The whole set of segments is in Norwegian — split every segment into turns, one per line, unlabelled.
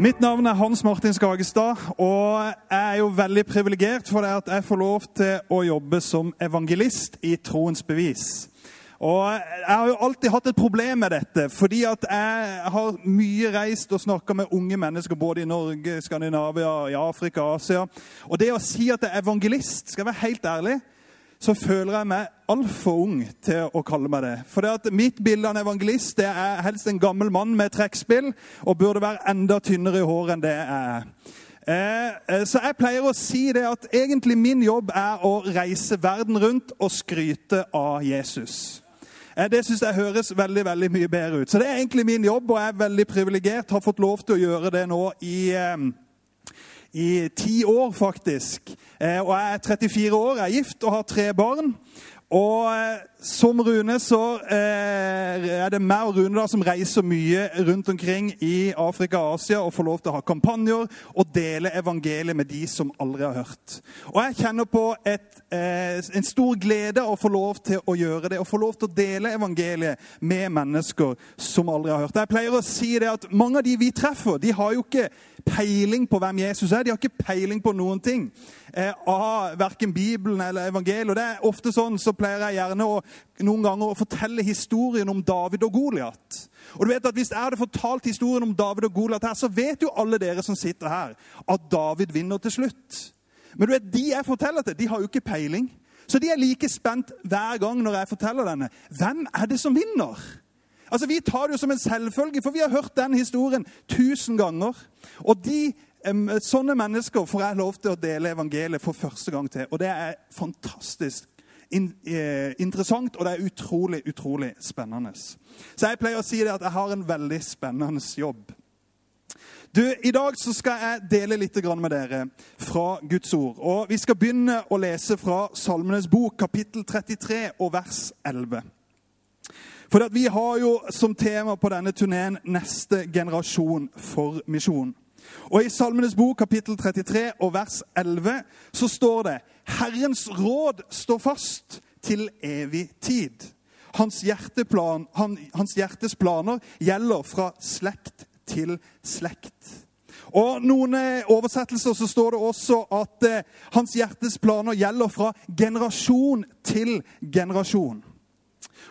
Mitt navn er Hans Martin Skagestad, og jeg er jo veldig privilegert for det at jeg får lov til å jobbe som evangelist i Troens bevis. Og Jeg har jo alltid hatt et problem med dette, fordi at jeg har mye reist og snakka med unge mennesker både i Norge, Skandinavia, i Afrika, Asia. Og det å si at jeg er evangelist, skal jeg være helt ærlig, så føler jeg meg altfor ung til å kalle meg det. For det at mitt bilde av en evangelist det er helst en gammel mann med trekkspill og burde være enda tynnere i håret enn det jeg er. Eh, så jeg pleier å si det at egentlig min jobb er å reise verden rundt og skryte av Jesus. Eh, det syns jeg høres veldig veldig mye bedre ut. Så det er egentlig min jobb, og jeg er veldig privilegert. Har fått lov til å gjøre det nå i eh, i ti år, faktisk. Eh, og jeg er 34 år, jeg er gift og har tre barn. Og eh, som Rune så eh, er det meg og Rune da som reiser mye rundt omkring i Afrika og Asia og får lov til å ha kampanjer og dele evangeliet med de som aldri har hørt. Og jeg kjenner på et, eh, en stor glede å få lov til å gjøre det. Å få lov til å dele evangeliet med mennesker som aldri har hørt. Jeg pleier å si det at mange av de vi treffer, de har jo ikke peiling på hvem Jesus er. De har ikke peiling på noen ting eh, av verken Bibelen eller evangeliet. Og det er ofte sånn så pleier jeg gjerne å, noen ganger å fortelle historien om David og Goliat. Og du vet at Hvis jeg hadde fortalt historien om David og Goliat her, så vet jo alle dere som sitter her, at David vinner til slutt. Men du vet, de jeg forteller til, de har jo ikke peiling. Så de er like spent hver gang når jeg forteller denne. Hvem er det som vinner? Altså, Vi tar det jo som en selvfølge, for vi har hørt den historien tusen ganger. Og de, sånne mennesker får jeg lov til å dele evangeliet for første gang til. Og det er fantastisk interessant, og det er utrolig, utrolig spennende. Så jeg pleier å si det at jeg har en veldig spennende jobb. Du, I dag så skal jeg dele litt med dere fra Guds ord. Og Vi skal begynne å lese fra Salmenes bok, kapittel 33 og vers 11. For Vi har jo som tema på denne turneen 'Neste generasjon for misjon'. Og I Salmenes bok, kapittel 33 og vers 11, så står det Herrens råd står fast til evig tid. Hans, han, hans hjertes planer gjelder fra slekt til slekt. Og noen oversettelser så står det også at eh, hans hjertes planer gjelder fra generasjon til generasjon.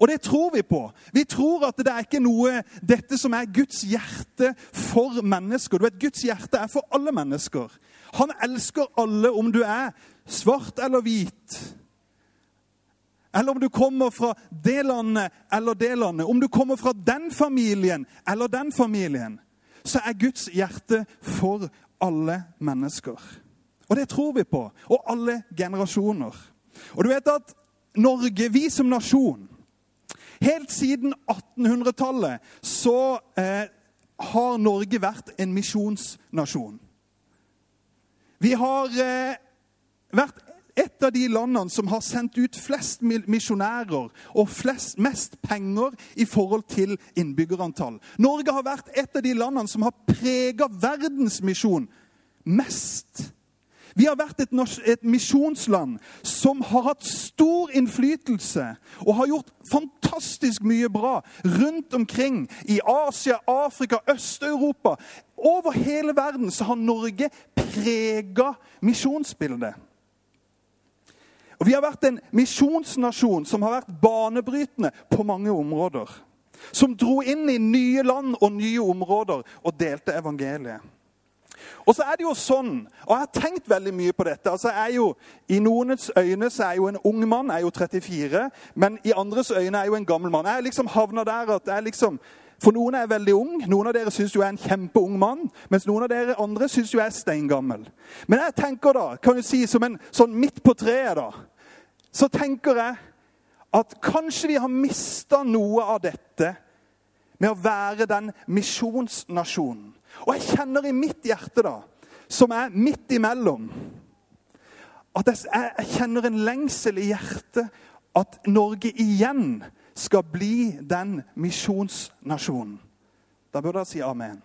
Og det tror vi på. Vi tror at det er ikke noe dette som er Guds hjerte for mennesker. Du vet, Guds hjerte er for alle mennesker. Han elsker alle om du er svart eller hvit. Eller om du kommer fra det landet eller det landet. Om du kommer fra den familien eller den familien. Så er Guds hjerte for alle mennesker. Og det tror vi på. Og alle generasjoner. Og du vet at Norge, vi som nasjon Helt siden 1800-tallet så eh, har Norge vært en misjonsnasjon. Vi har eh, vært et av de landene som har sendt ut flest misjonærer og flest, mest penger i forhold til innbyggerantall. Norge har vært et av de landene som har prega verdensmisjon mest. Vi har vært et, et misjonsland som har hatt stor innflytelse og har gjort fantastisk mye bra rundt omkring i Asia, Afrika, Øst-Europa. Over hele verden så har Norge prega misjonsbildet. Og Vi har vært en misjonsnasjon som har vært banebrytende på mange områder. Som dro inn i nye land og nye områder og delte evangeliet. Og så er det jo sånn, og jeg har tenkt veldig mye på dette altså jeg er jo, I noens øyne så er jeg jo en ung mann, jeg er jo 34, men i andres øyne er jeg jo en gammel mann. Jeg liksom havna der at jeg liksom For noen er jeg veldig ung. Noen av dere syns jeg er en kjempeung mann. Mens noen av dere andre syns jeg er steingammel. Men jeg tenker da, kan du si som en sånn midt på treet, da, så tenker jeg at kanskje vi har mista noe av dette med å være den misjonsnasjonen og jeg kjenner i mitt hjerte, da, som er midt imellom, at jeg, jeg kjenner en lengsel i hjertet at Norge igjen skal bli den misjonsnasjonen. Da burde jeg si amen.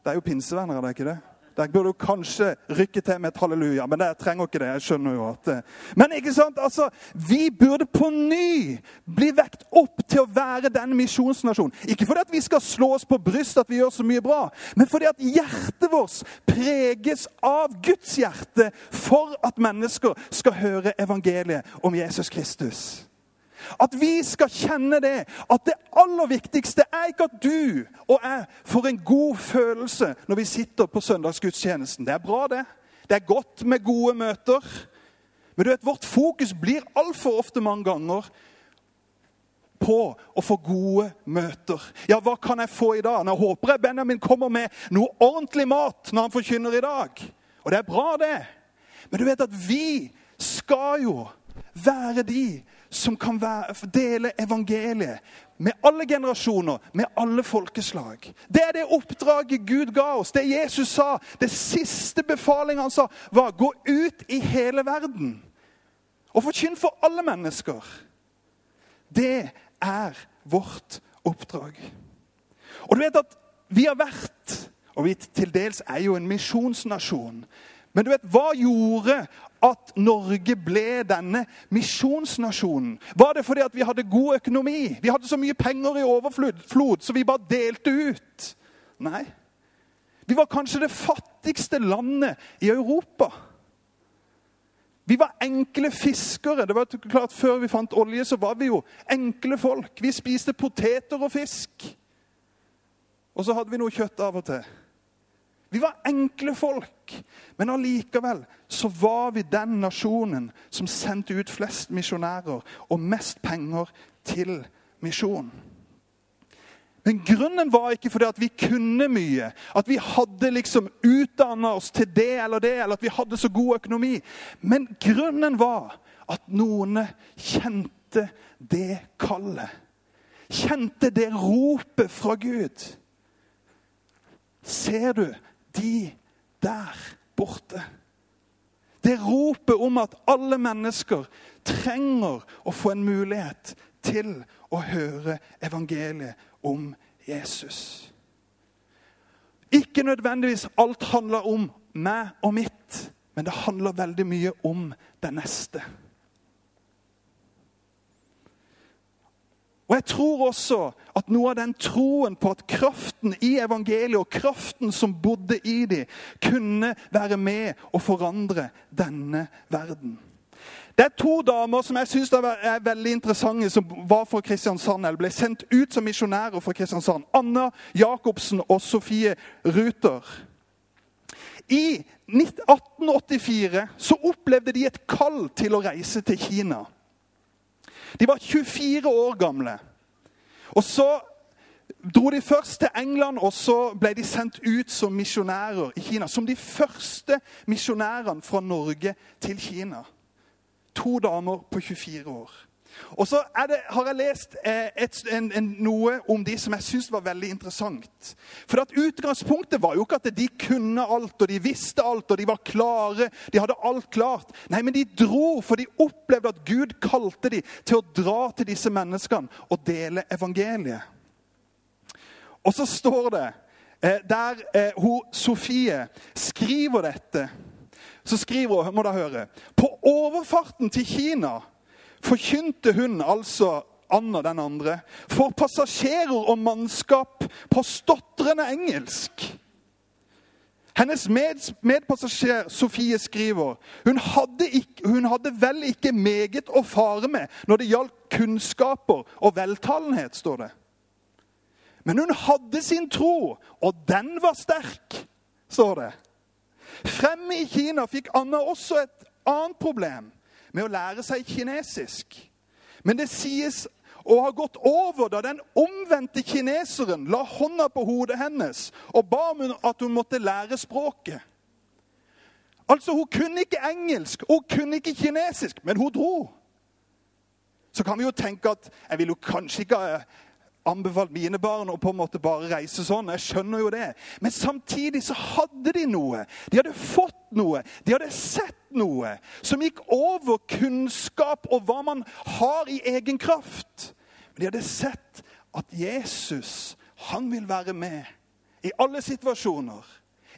Det er jo pinsevenner, er det ikke det? Der burde du kanskje rykke til med et halleluja, men det trenger ikke det. jeg skjønner jo at... Det. Men ikke sant, altså, vi burde på ny bli vekt opp til å være den misjonsnasjonen. Ikke fordi at vi skal slå oss på brystet at vi gjør så mye bra, men fordi at hjertet vårt preges av Guds hjerte for at mennesker skal høre evangeliet om Jesus Kristus. At vi skal kjenne det. At det aller viktigste er ikke at du og jeg får en god følelse når vi sitter på søndagsgudstjenesten. Det er bra, det. Det er godt med gode møter. Men du vet, vårt fokus blir altfor ofte mange ganger på å få gode møter. Ja, hva kan jeg få i dag? Nå håper jeg Benjamin kommer med noe ordentlig mat når han forkynner i dag. Og det er bra, det. Men du vet at vi skal jo være de som kan være, dele evangeliet med alle generasjoner, med alle folkeslag. Det er det oppdraget Gud ga oss. Det Jesus sa, det siste befalingen han sa, var gå ut i hele verden og forkynn for alle mennesker. Det er vårt oppdrag. Og du vet at vi har vært, og vi til dels er jo en misjonsnasjon. Men du vet, hva gjorde at Norge ble denne misjonsnasjonen? Var det fordi at vi hadde god økonomi? Vi hadde så mye penger i overflod, så vi bare delte ut? Nei. Vi var kanskje det fattigste landet i Europa. Vi var enkle fiskere. Det var klart Før vi fant olje, så var vi jo enkle folk. Vi spiste poteter og fisk. Og så hadde vi noe kjøtt av og til. Vi var enkle folk, men allikevel så var vi den nasjonen som sendte ut flest misjonærer og mest penger til misjon. Men grunnen var ikke fordi at vi kunne mye, at vi hadde liksom utdanna oss til det eller det, eller at vi hadde så god økonomi. Men grunnen var at noen kjente det kallet. Kjente det ropet fra Gud. Ser du de der borte. Det ropet om at alle mennesker trenger å få en mulighet til å høre evangeliet om Jesus. Ikke nødvendigvis alt handler om meg og mitt, men det handler veldig mye om den neste. Og Jeg tror også at noe av den troen på at kraften i evangeliet og kraften som bodde i dem, kunne være med å forandre denne verden. Det er to damer som jeg synes er veldig interessante, som var fra Kristiansand, eller ble sendt ut som misjonærer fra Kristiansand. Anna Jacobsen og Sofie Ruter. I 1884 så opplevde de et kall til å reise til Kina. De var 24 år gamle. Og så dro de først til England, og så ble de sendt ut som misjonærer i Kina. Som de første misjonærene fra Norge til Kina. To damer på 24 år. Og så det, har jeg lest eh, et, en, en, noe om de som jeg syns var veldig interessant. For at Utgangspunktet var jo ikke at de kunne alt og de visste alt og de var klare. de hadde alt klart. Nei, men de dro, for de opplevde at Gud kalte dem til å dra til disse menneskene og dele evangeliet. Og så står det, eh, der eh, hun, Sofie skriver dette, så skriver hun, må da høre På overfarten til Kina forkynte hun altså Anna den andre for passasjerer og mannskap på stotrende engelsk. Hennes med, medpassasjer Sofie skriver hun hadde, ikke, hun hadde vel ikke meget å fare med når det gjaldt kunnskaper og veltalenhet, står det. Men hun hadde sin tro, og den var sterk, står det. Fremme i Kina fikk Anna også et annet problem med å lære seg kinesisk. Men det sies å ha gått over da den omvendte kineseren la hånda på hodet hennes og ba om at hun måtte lære språket. Altså, Hun kunne ikke engelsk, hun kunne ikke kinesisk, men hun dro. Så kan vi jo tenke at jeg vil jo kanskje ikke anbefalt mine barn å på en måte bare reise sånn. Jeg skjønner jo det. Men samtidig så hadde de noe. De hadde fått noe. De hadde sett noe som gikk over kunnskap og hva man har i egen kraft. Men de hadde sett at Jesus, han vil være med i alle situasjoner.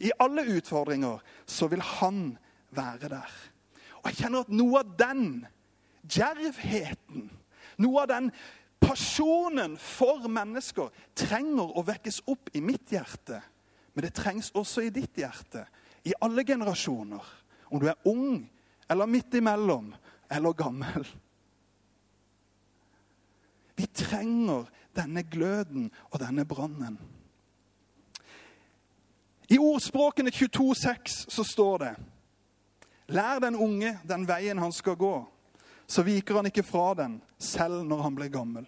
I alle utfordringer så vil han være der. Og jeg kjenner at noe av den djervheten, noe av den pasjonen for mennesker, trenger å vekkes opp i mitt hjerte. Men det trengs også i ditt hjerte. I alle generasjoner. Om du er ung eller midt imellom eller gammel. Vi trenger denne gløden og denne brannen. I ordspråkene 22,6 så står det Lær den unge den veien han skal gå, så viker han ikke fra den, selv når han blir gammel.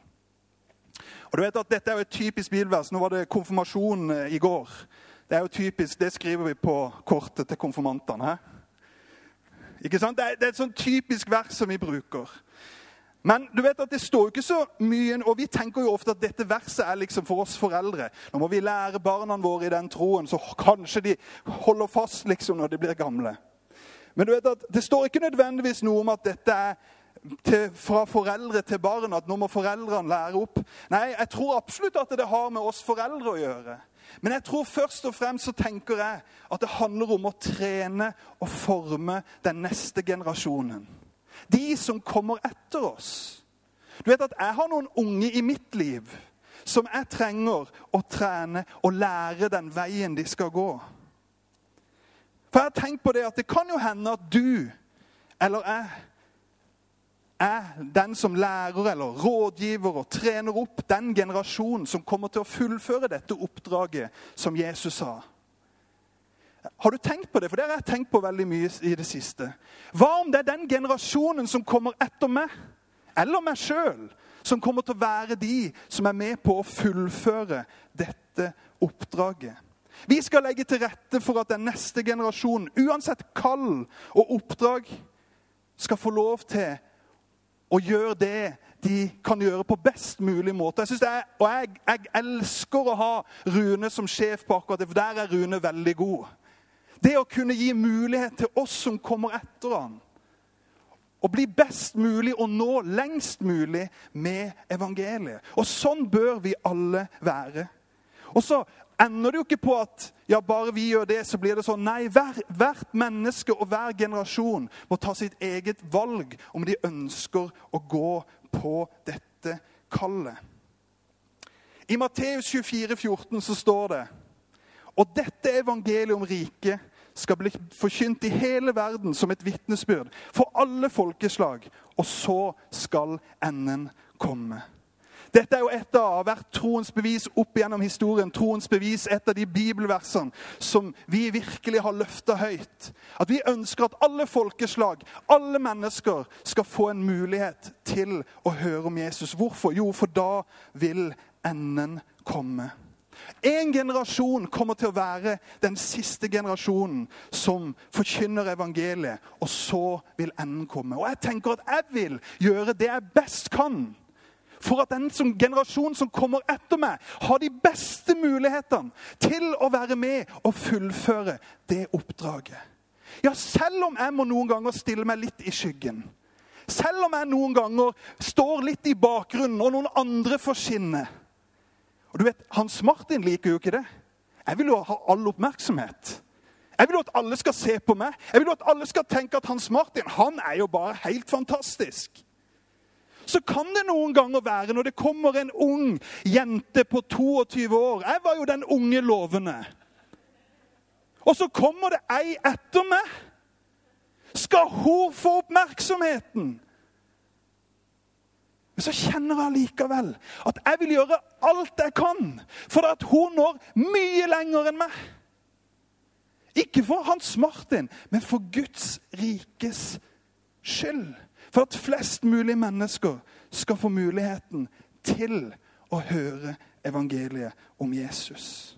Og du vet at Dette er jo et typisk bilvers. Nå var det konfirmasjon eh, i går. Det er jo typisk, det skriver vi på kortet til konfirmantene. Ikke sant? Det er, det er et sånn typisk vers som vi bruker. Men du vet at det står ikke så mye, og vi tenker jo ofte at dette verset er liksom for oss foreldre. Nå må vi lære barna våre i den troen, så kanskje de holder fast liksom når de blir gamle. Men du vet at det står ikke nødvendigvis noe om at dette er til, fra foreldre til barn, at nå må foreldrene lære opp. Nei, jeg tror absolutt at det har med oss foreldre å gjøre. Men jeg tror først og fremst så tenker jeg at det handler om å trene og forme den neste generasjonen. De som kommer etter oss. Du vet at jeg har noen unge i mitt liv som jeg trenger å trene og lære den veien de skal gå. For jeg har tenkt på det at det kan jo hende at du eller jeg er den som lærer eller rådgiver og trener opp den generasjonen som kommer til å fullføre dette oppdraget som Jesus sa. Har du tenkt på det? For det har jeg tenkt på veldig mye i det siste. Hva om det er den generasjonen som kommer etter meg, eller meg sjøl, som kommer til å være de som er med på å fullføre dette oppdraget? Vi skal legge til rette for at den neste generasjonen, uansett kall og oppdrag, skal få lov til å gjør det de kan gjøre på best mulig måte. Jeg er, og jeg, jeg, elsker å ha Rune som sjef på akkurat det, for der er Rune veldig god. Det å kunne gi mulighet til oss som kommer etter han, å bli best mulig og nå lengst mulig med evangeliet. Og sånn bør vi alle være. Og så ender det jo ikke på at ja, bare vi gjør det, så blir det sånn. Nei, hver, hvert menneske og hver generasjon må ta sitt eget valg om de ønsker å gå på dette kallet. I Matteus 24, 14 så står det Og dette evangeliet om riket skal bli forkynt i hele verden som et vitnesbyrd for alle folkeslag, og så skal enden komme. Dette er jo et av hvert troens bevis opp gjennom historien. Troens bevis, Et av de bibelversene som vi virkelig har løfta høyt. At vi ønsker at alle folkeslag, alle mennesker, skal få en mulighet til å høre om Jesus. Hvorfor? Jo, for da vil enden komme. En generasjon kommer til å være den siste generasjonen som forkynner evangeliet. Og så vil enden komme. Og jeg tenker at jeg vil gjøre det jeg best kan for at den som generasjonen som kommer etter meg, har de beste mulighetene til å være med og fullføre det oppdraget. Ja, selv om jeg må noen ganger stille meg litt i skyggen, selv om jeg noen ganger står litt i bakgrunnen og noen andre får skinne Og du vet, Hans Martin liker jo ikke det. Jeg vil jo ha all oppmerksomhet. Jeg vil jo at alle skal se på meg. Jeg vil jo at alle skal tenke at Hans Martin han er jo bare helt fantastisk så kan det noen ganger være når det kommer en ung jente på 22 år Jeg var jo den unge lovende. Og så kommer det ei etter meg. Skal hun få oppmerksomheten? Men så kjenner jeg likevel at jeg vil gjøre alt jeg kan for at hun når mye lenger enn meg. Ikke for Hans Martin, men for Guds rikes skyld. For at flest mulig mennesker skal få muligheten til å høre evangeliet om Jesus.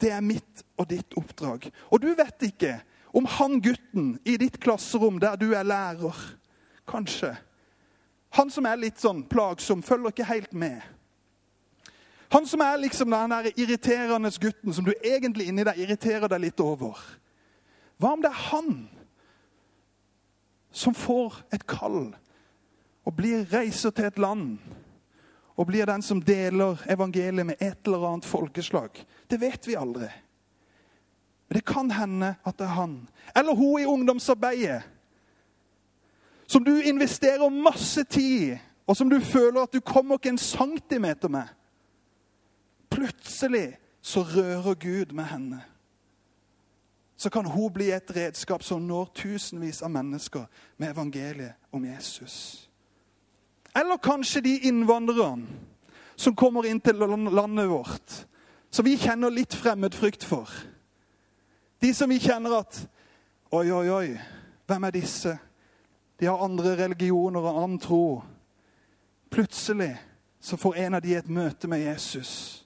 Det er mitt og ditt oppdrag. Og du vet ikke om han gutten i ditt klasserom der du er lærer Kanskje. Han som er litt sånn plagsom, følger ikke helt med. Han som er liksom den der irriterende gutten som du egentlig inni deg irriterer deg litt over. Hva om det er han som får et kall og blir reiser til et land og blir den som deler evangeliet med et eller annet folkeslag? Det vet vi aldri. Men det kan hende at det er han. Eller hun i ungdomsarbeidet. Som du investerer masse tid i, og som du føler at du kommer ikke en centimeter med. Plutselig så rører Gud med henne. Så kan hun bli et redskap som når tusenvis av mennesker med evangeliet om Jesus. Eller kanskje de innvandrerne som kommer inn til landet vårt, som vi kjenner litt fremmedfrykt for. De som vi kjenner at Oi, oi, oi, hvem er disse? De har andre religioner og annen tro. Plutselig så får en av de et møte med Jesus.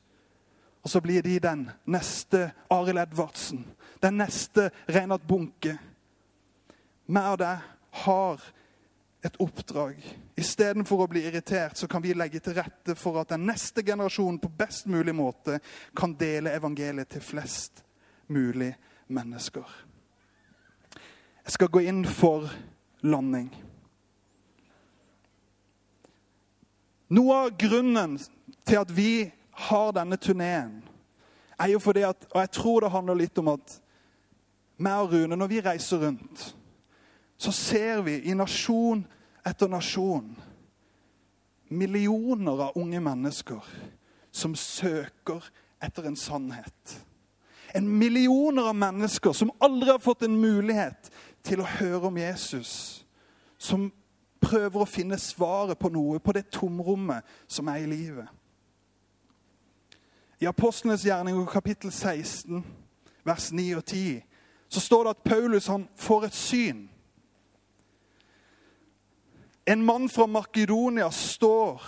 Og så blir de den neste Arild Edvardsen, den neste Reinhard Bunke. Vi og deg har et oppdrag. Istedenfor å bli irritert så kan vi legge til rette for at den neste generasjonen på best mulig måte kan dele evangeliet til flest mulig mennesker. Jeg skal gå inn for landing. Noe av grunnen til at vi har denne turneen, er jo fordi at Og jeg tror det handler litt om at meg og Rune, når vi reiser rundt, så ser vi i nasjon etter nasjon millioner av unge mennesker som søker etter en sannhet. En millioner av mennesker som aldri har fått en mulighet til å høre om Jesus. Som prøver å finne svaret på noe, på det tomrommet som er i livet. I Apostlenes gjerning kapittel 16, vers 9 og 10, så står det at Paulus han får et syn. En mann fra Makedonia står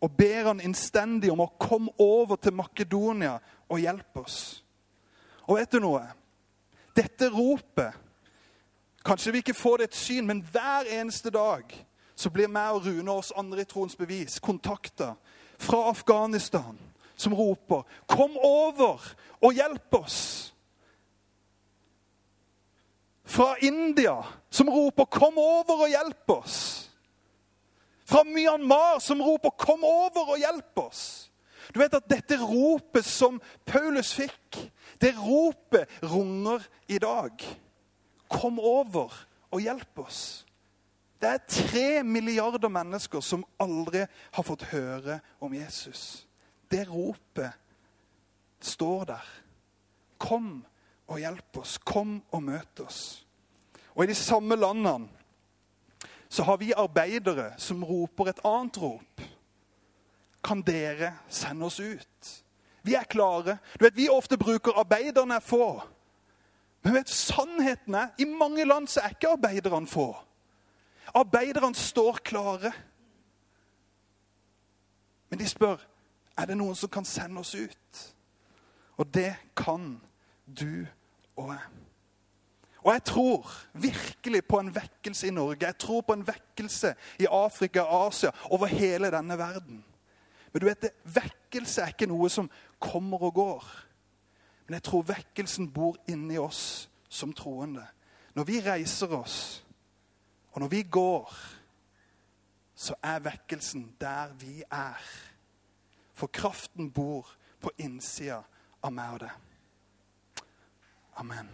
og ber han innstendig om å komme over til Makedonia og hjelpe oss. Og vet du noe? Dette ropet Kanskje vi ikke får det et syn, men hver eneste dag så blir meg og Rune og oss andre i Troens Bevis kontakta fra Afghanistan som roper 'Kom over og hjelp oss'. Fra India som roper 'Kom over og hjelp oss'. Fra Myanmar som roper 'Kom over og hjelp oss'. Du vet at dette ropet som Paulus fikk, det ropet runger i dag. Kom over og hjelp oss. Det er tre milliarder mennesker som aldri har fått høre om Jesus. Det ropet står der. Kom og hjelp oss. Kom og møt oss. Og i de samme landene så har vi arbeidere som roper et annet rop. Kan dere sende oss ut? Vi er klare. Du vet, Vi ofte bruker 'arbeiderne er få'. Men vet, sannheten er i mange land så er ikke arbeiderne få. Arbeiderne står klare. Men de spør er det noen som kan sende oss ut. Og det kan du og jeg. Og jeg tror virkelig på en vekkelse i Norge. Jeg tror på en vekkelse i Afrika og Asia, over hele denne verden. Men du vet, det, vekkelse er ikke noe som kommer og går. Men jeg tror vekkelsen bor inni oss som troende. Når vi reiser oss, og når vi går, så er vekkelsen der vi er. For kraften bor på innsida av meg og det. Amen.